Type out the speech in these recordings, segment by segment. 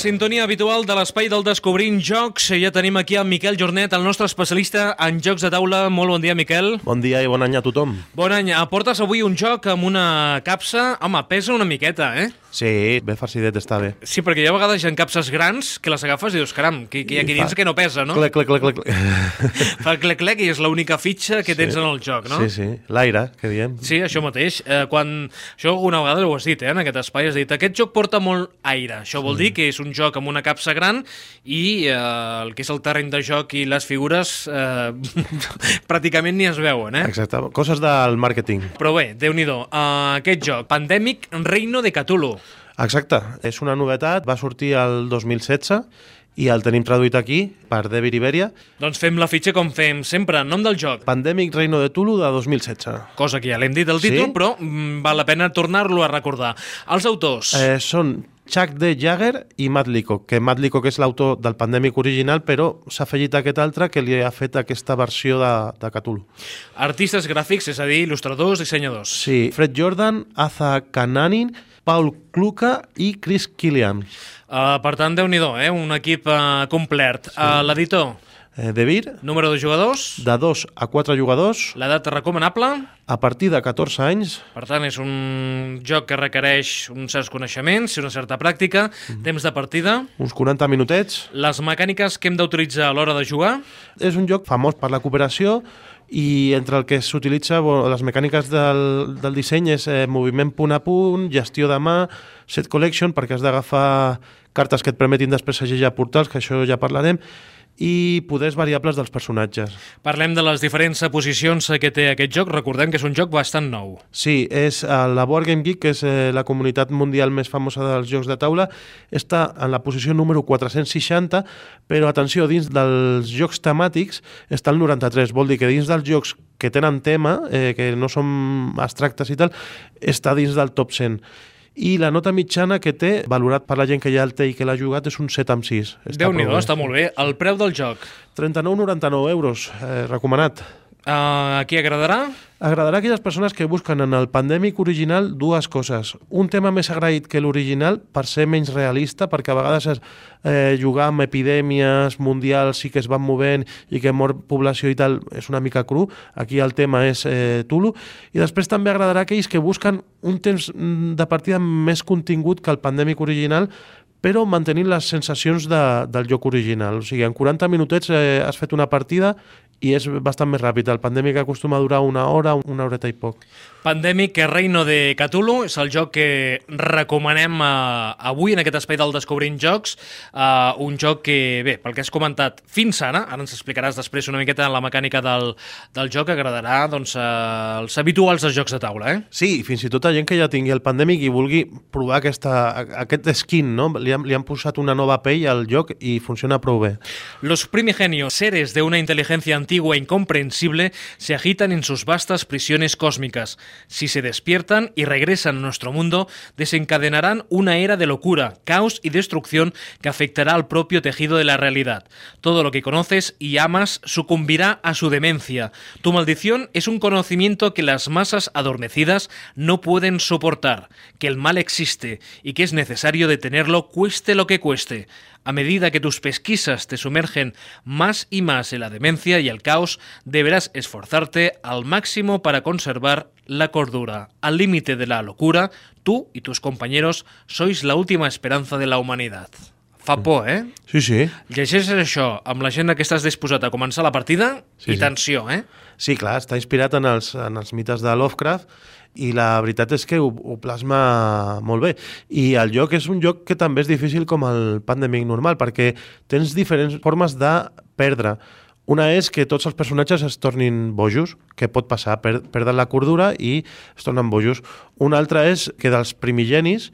Sintonia habitual de l'espai del Descobrint Jocs. Ja tenim aquí en Miquel Jornet, el nostre especialista en jocs de taula. Molt bon dia, Miquel. Bon dia i bon any a tothom. Bon any. Aportes avui un joc amb una capsa. Home, pesa una miqueta, eh? Sí, ben farcidet està bé. Sí, perquè hi ha vegades hi ha capses grans que les agafes i dius, caram, que, que hi ha aquí dins que no pesa, no? Clec, clec, clec, clec. Fa clec, clec i és l'única fitxa que tens en el joc, no? Sí, sí, l'aire, que diem. Sí, això mateix. Eh, quan... Això alguna vegada ho has dit, eh, en aquest espai, has dit, aquest joc porta molt aire. Això vol dir que és un joc amb una capsa gran i eh, el que és el terreny de joc i les figures eh, pràcticament ni es veuen, eh? Exacte, coses del màrqueting. Però bé, déu nhi uh, aquest joc, Pandemic Reino de Cthulhu. Exacte, és una novetat, va sortir el 2016 i el tenim traduït aquí per David Iberia. Doncs fem la fitxa com fem sempre, en nom del joc. Pandemic Reino de Tulu de 2016. Cosa que ja l'hem dit el títol, Sí? però mm, val la pena tornar-lo a recordar. Els autors... Eh, són Chuck D. Jagger i Matt Leacock, que Matt Leacock és l'autor del Pandemic original, però s'ha afegit aquest altre que li ha fet aquesta versió de, de Cthulhu. Artistes gràfics, és a dir, il·lustradors, dissenyadors. Sí, Fred Jordan, Aza Kananin, Paul Kluka i Chris Killian. Uh, per tant, déu nhi eh? un equip uh, complet. Uh, L'editor, Eh, de Vir, número de jugadors, de 2 a 4 jugadors, l'edat recomanable, a partir de 14 anys, per tant, és un joc que requereix uns certs coneixements i una certa pràctica, temps de partida, uns 40 minutets. les mecàniques que hem d'utilitzar a l'hora de jugar, És un joc famós per la cooperació i entre el que s'utilitza, bueno, les mecàniques del, del disseny és eh, moviment punt a punt, gestió de mà, set collection, perquè has d'agafar cartes que et permetin després segellar portals, que això ja parlarem, i poders variables dels personatges. parlem de les diferents posicions que té aquest joc, recordem que és un joc bastant nou. Sí, és eh, la Board Game Geek, que és eh, la comunitat mundial més famosa dels jocs de taula, està en la posició número 460, però atenció, dins dels jocs temàtics està el 93, vol dir que dins dels jocs que tenen tema, eh, que no són abstractes i tal, està dins del top 100. I la nota mitjana que té, valorat per la gent que ja el té i que l'ha jugat, és un 7 amb 6. Està déu nhi prou bé. està molt bé. El preu del joc, 39,99 euros, eh, recomanat. Uh, a qui agradarà? Agradarà a aquelles persones que busquen en el pandèmic original dues coses. Un tema més agraït que l'original per ser menys realista, perquè a vegades es, eh, jugar amb epidèmies mundials i que es van movent i que mor població i tal és una mica cru. Aquí el tema és eh, Tulu. I després també agradarà a aquells que busquen un temps mm, de partida més contingut que el pandèmic original però mantenint les sensacions de, del joc original. O sigui, en 40 minutets eh, has fet una partida i és bastant més ràpid. El pandèmic acostuma a durar una hora, una horeta i poc. Pandemic Reino de Cthulhu és el joc que recomanem uh, avui en aquest espai del Descobrint Jocs. Uh, un joc que, bé, pel que has comentat fins ara, ara ens explicaràs després una miqueta la mecànica del, del joc, agradarà doncs, uh, els habituals dels jocs de taula, eh? Sí, i fins i tot a gent que ja tingui el pandèmic i vulgui provar aquesta, aquest skin, no? Li han, li han posat una nova pell al joc i funciona prou bé. Los primigenios, seres de una inteligencia antigua e incomprensible, se agitan en sus vastas prisiones cósmicas. Si se despiertan y regresan a nuestro mundo, desencadenarán una era de locura, caos y destrucción que afectará al propio tejido de la realidad. Todo lo que conoces y amas sucumbirá a su demencia. Tu maldición es un conocimiento que las masas adormecidas no pueden soportar, que el mal existe y que es necesario detenerlo cueste lo que cueste. A medida que tus pesquisas te sumergen más y más en la demencia y el caos, deberás esforzarte al máximo para conservar la cordura. Al límite de la locura, tú y tus compañeros sois la última esperanza de la humanidad. Fa por, eh? Sí, sí. Llegeixes això amb la gent que estàs disposat a començar la partida Sí, i tensió, eh? Sí, clar, està inspirat en els, en els mites de Lovecraft i la veritat és que ho, ho plasma molt bé. I el joc és un joc que també és difícil com el Pandemic normal, perquè tens diferents formes de perdre. Una és que tots els personatges es tornin bojos, que pot passar, per, perden la cordura i es tornen bojos. Una altra és que dels primigenis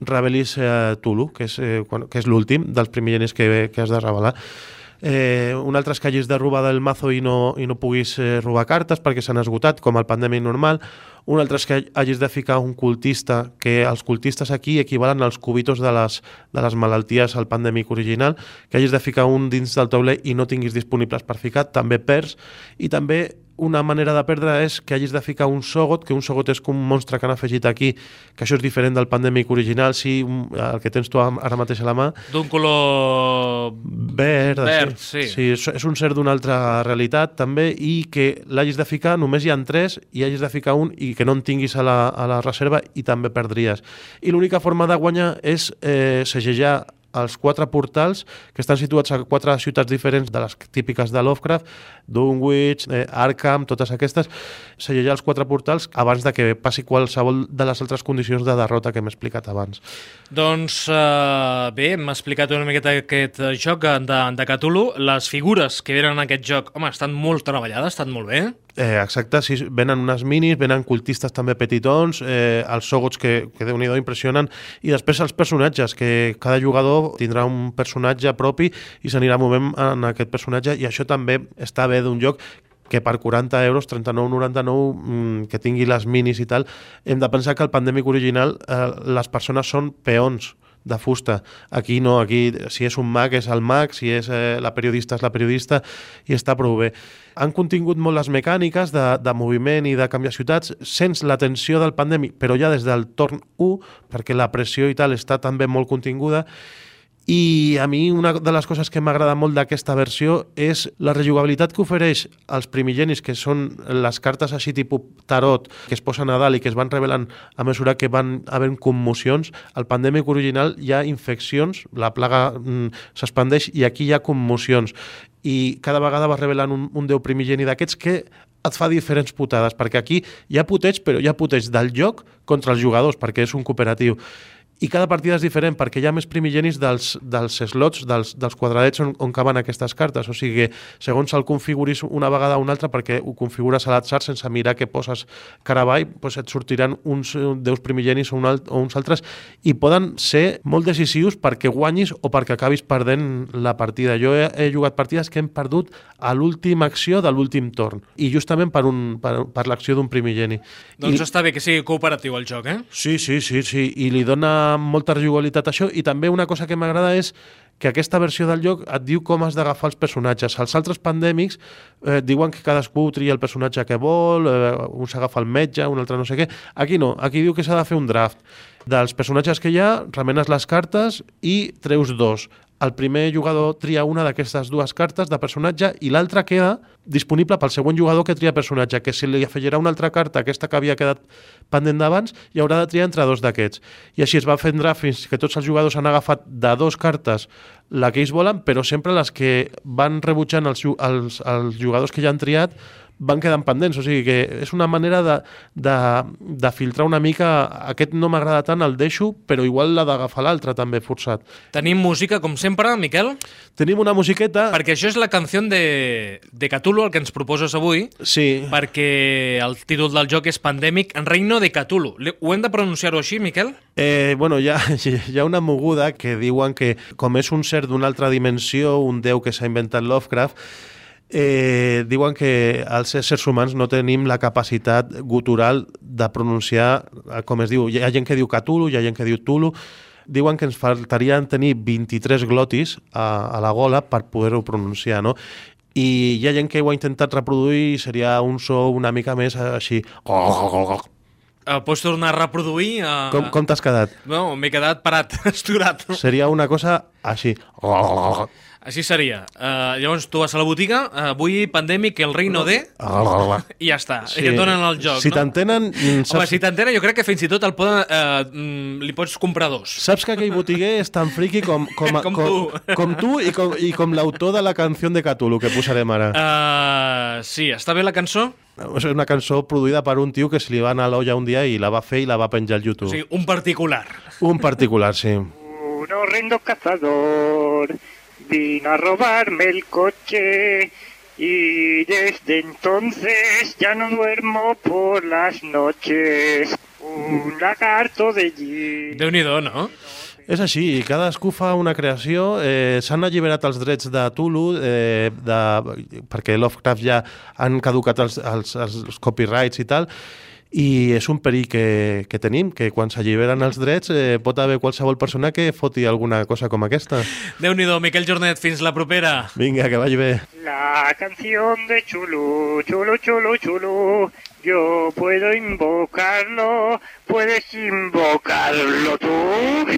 revelis eh, Tulu, que és, eh, que és l'últim dels primigenis que, que has de revelar. Eh, un altre que hagis de robar del mazo i no, i no puguis eh, robar cartes perquè s'han esgotat, com el pandèmic normal. Un altre és que hagis de ficar un cultista, que els cultistes aquí equivalen als cubitos de les, de les malalties al pandèmic original, que hagis de ficar un dins del tauler i no tinguis disponibles per ficar, també perds. I també una manera de perdre és que hagis de ficar un sogot, que un sogot és com un monstre que han afegit aquí, que això és diferent del pandèmic original, sí, el que tens tu ara mateix a la mà. D'un color... Verd, Verd sí. sí. Sí, és un ser d'una altra realitat, també, i que l'hagis de ficar, només hi ha tres, i hagis de ficar un i que no en tinguis a la, a la reserva i també perdries. I l'única forma de guanyar és eh, segellar els quatre portals que estan situats a quatre ciutats diferents de les típiques de Lovecraft, Dunwich, eh, Arkham, totes aquestes, segellar els quatre portals abans de que passi qualsevol de les altres condicions de derrota que hem explicat abans. Doncs uh, bé, m'ha explicat una miqueta aquest joc de, de Cthulhu. Les figures que venen en aquest joc, home, estan molt treballades, estan molt bé. Eh, exacte, sí, venen unes minis, venen cultistes també petitons, eh, els sogots que, que déu nhi impressionen, i després els personatges, que cada jugador tindrà un personatge propi i s'anirà movent en aquest personatge, i això també està bé d'un joc que per 40 euros, 39,99, mmm, que tingui les minis i tal, hem de pensar que el Pandèmic original eh, les persones són peons, de fusta. Aquí no, aquí si és un mag és el mag, si és eh, la periodista és la periodista i està prou bé. Han contingut molt les mecàniques de, de moviment i de canviar ciutats sense la tensió del pandèmic, però ja des del torn 1, perquè la pressió i tal està també molt continguda i a mi una de les coses que m'agrada molt d'aquesta versió és la rejugabilitat que ofereix als primigenis, que són les cartes així tipus tarot, que es posen a dalt i que es van revelant a mesura que van havent commocions. Al pandèmic original hi ha infeccions, la plaga mm, s'expandeix i aquí hi ha commocions. I cada vegada va revelant un, un déu primigeni d'aquests que et fa diferents putades, perquè aquí hi ha puteig, però hi ha puteig del joc contra els jugadors, perquè és un cooperatiu i cada partida és diferent perquè hi ha més primigenis dels, dels slots, dels, dels quadradets on, on caben aquestes cartes. O sigui, segons el configuris una vegada o una altra, perquè ho configures a l'atzar sense mirar què poses cara avall, doncs et sortiran uns deus primigenis o, un alt, o uns altres i poden ser molt decisius perquè guanyis o perquè acabis perdent la partida. Jo he, he jugat partides que hem perdut a l'última acció de l'últim torn i justament per, un, per, per l'acció d'un primigeni. Doncs I, està bé que sigui cooperatiu el joc, eh? Sí, sí, sí, sí. I li dona molta rejugabilitat això i també una cosa que m'agrada és que aquesta versió del lloc et diu com has d'agafar els personatges. Els altres pandèmics eh, diuen que cadascú tria el personatge que vol, eh, un s'agafa el metge, un altre no sé què. Aquí no, aquí diu que s'ha de fer un draft. Dels personatges que hi ha, remenes les cartes i treus dos el primer jugador tria una d'aquestes dues cartes de personatge i l'altra queda disponible pel següent jugador que tria personatge, que si li afegirà una altra carta, aquesta que havia quedat pendent d'abans, i haurà de triar entre dos d'aquests. I així es va fent fins que tots els jugadors han agafat de dos cartes la que ells volen, però sempre les que van rebutjant els, els, els jugadors que ja han triat van quedant pendents, o sigui que és una manera de, de, de filtrar una mica aquest no m'agrada tant, el deixo, però igual l'ha d'agafar l'altre també forçat. Tenim música, com sempre, Miquel? Tenim una musiqueta... Perquè això és la canció de, de Cthulhu, el que ens proposes avui, sí. perquè el títol del joc és Pandèmic en Reino de Cthulhu. Ho hem de pronunciar-ho així, Miquel? Eh, bueno, hi ha, hi ha una moguda que diuen que com és un ser d'una altra dimensió, un déu que s'ha inventat Lovecraft, eh, diuen que els éssers humans no tenim la capacitat gutural de pronunciar, eh, com es diu, hi ha gent que diu Cthulhu, hi ha gent que diu Tulu, diuen que ens faltarien tenir 23 glotis a, a la gola per poder-ho pronunciar, no? I hi ha gent que ho ha intentat reproduir i seria un so una mica més així... Uh, pots tornar a reproduir? Uh... Com, com t'has quedat? No, m'he quedat parat, esturat. Seria una cosa així... Així seria. Uh, llavors tu vas a la botiga, uh, vull pandèmic el reino de... I ja està. Sí. I et donen el joc, si no? t'entenen... Saps... Home, si t'entenen jo crec que fins i tot el poden, uh, li pots comprar dos. Saps que aquell botiguer és tan friqui com, com, com, com, tu. com tu i com, i com l'autor de la canció de Cthulhu que posarem ara. Uh, sí, està bé la cançó? És una cançó produïda per un tio que se li va anar a l'olla un dia i la va fer i la va penjar al YouTube. Sí, un particular. Un particular, sí. Un horrendo cazador vino a robarme el coche y desde entonces ya no duermo por las noches. Un lagarto de allí. déu nhi no? És així, cadascú fa una creació, eh, s'han alliberat els drets de Tulu, eh, de, perquè Lovecraft ja han caducat els, els, els copyrights i tal, i és un perill que, que tenim, que quan s'alliberen els drets eh, pot haver qualsevol persona que foti alguna cosa com aquesta. Déu-n'hi-do, Miquel Jornet, fins la propera. Vinga, que vagi bé. La canción de Chulu, Chulu, Chulu, Chulu, yo puedo invocarlo, puedes invocarlo tú.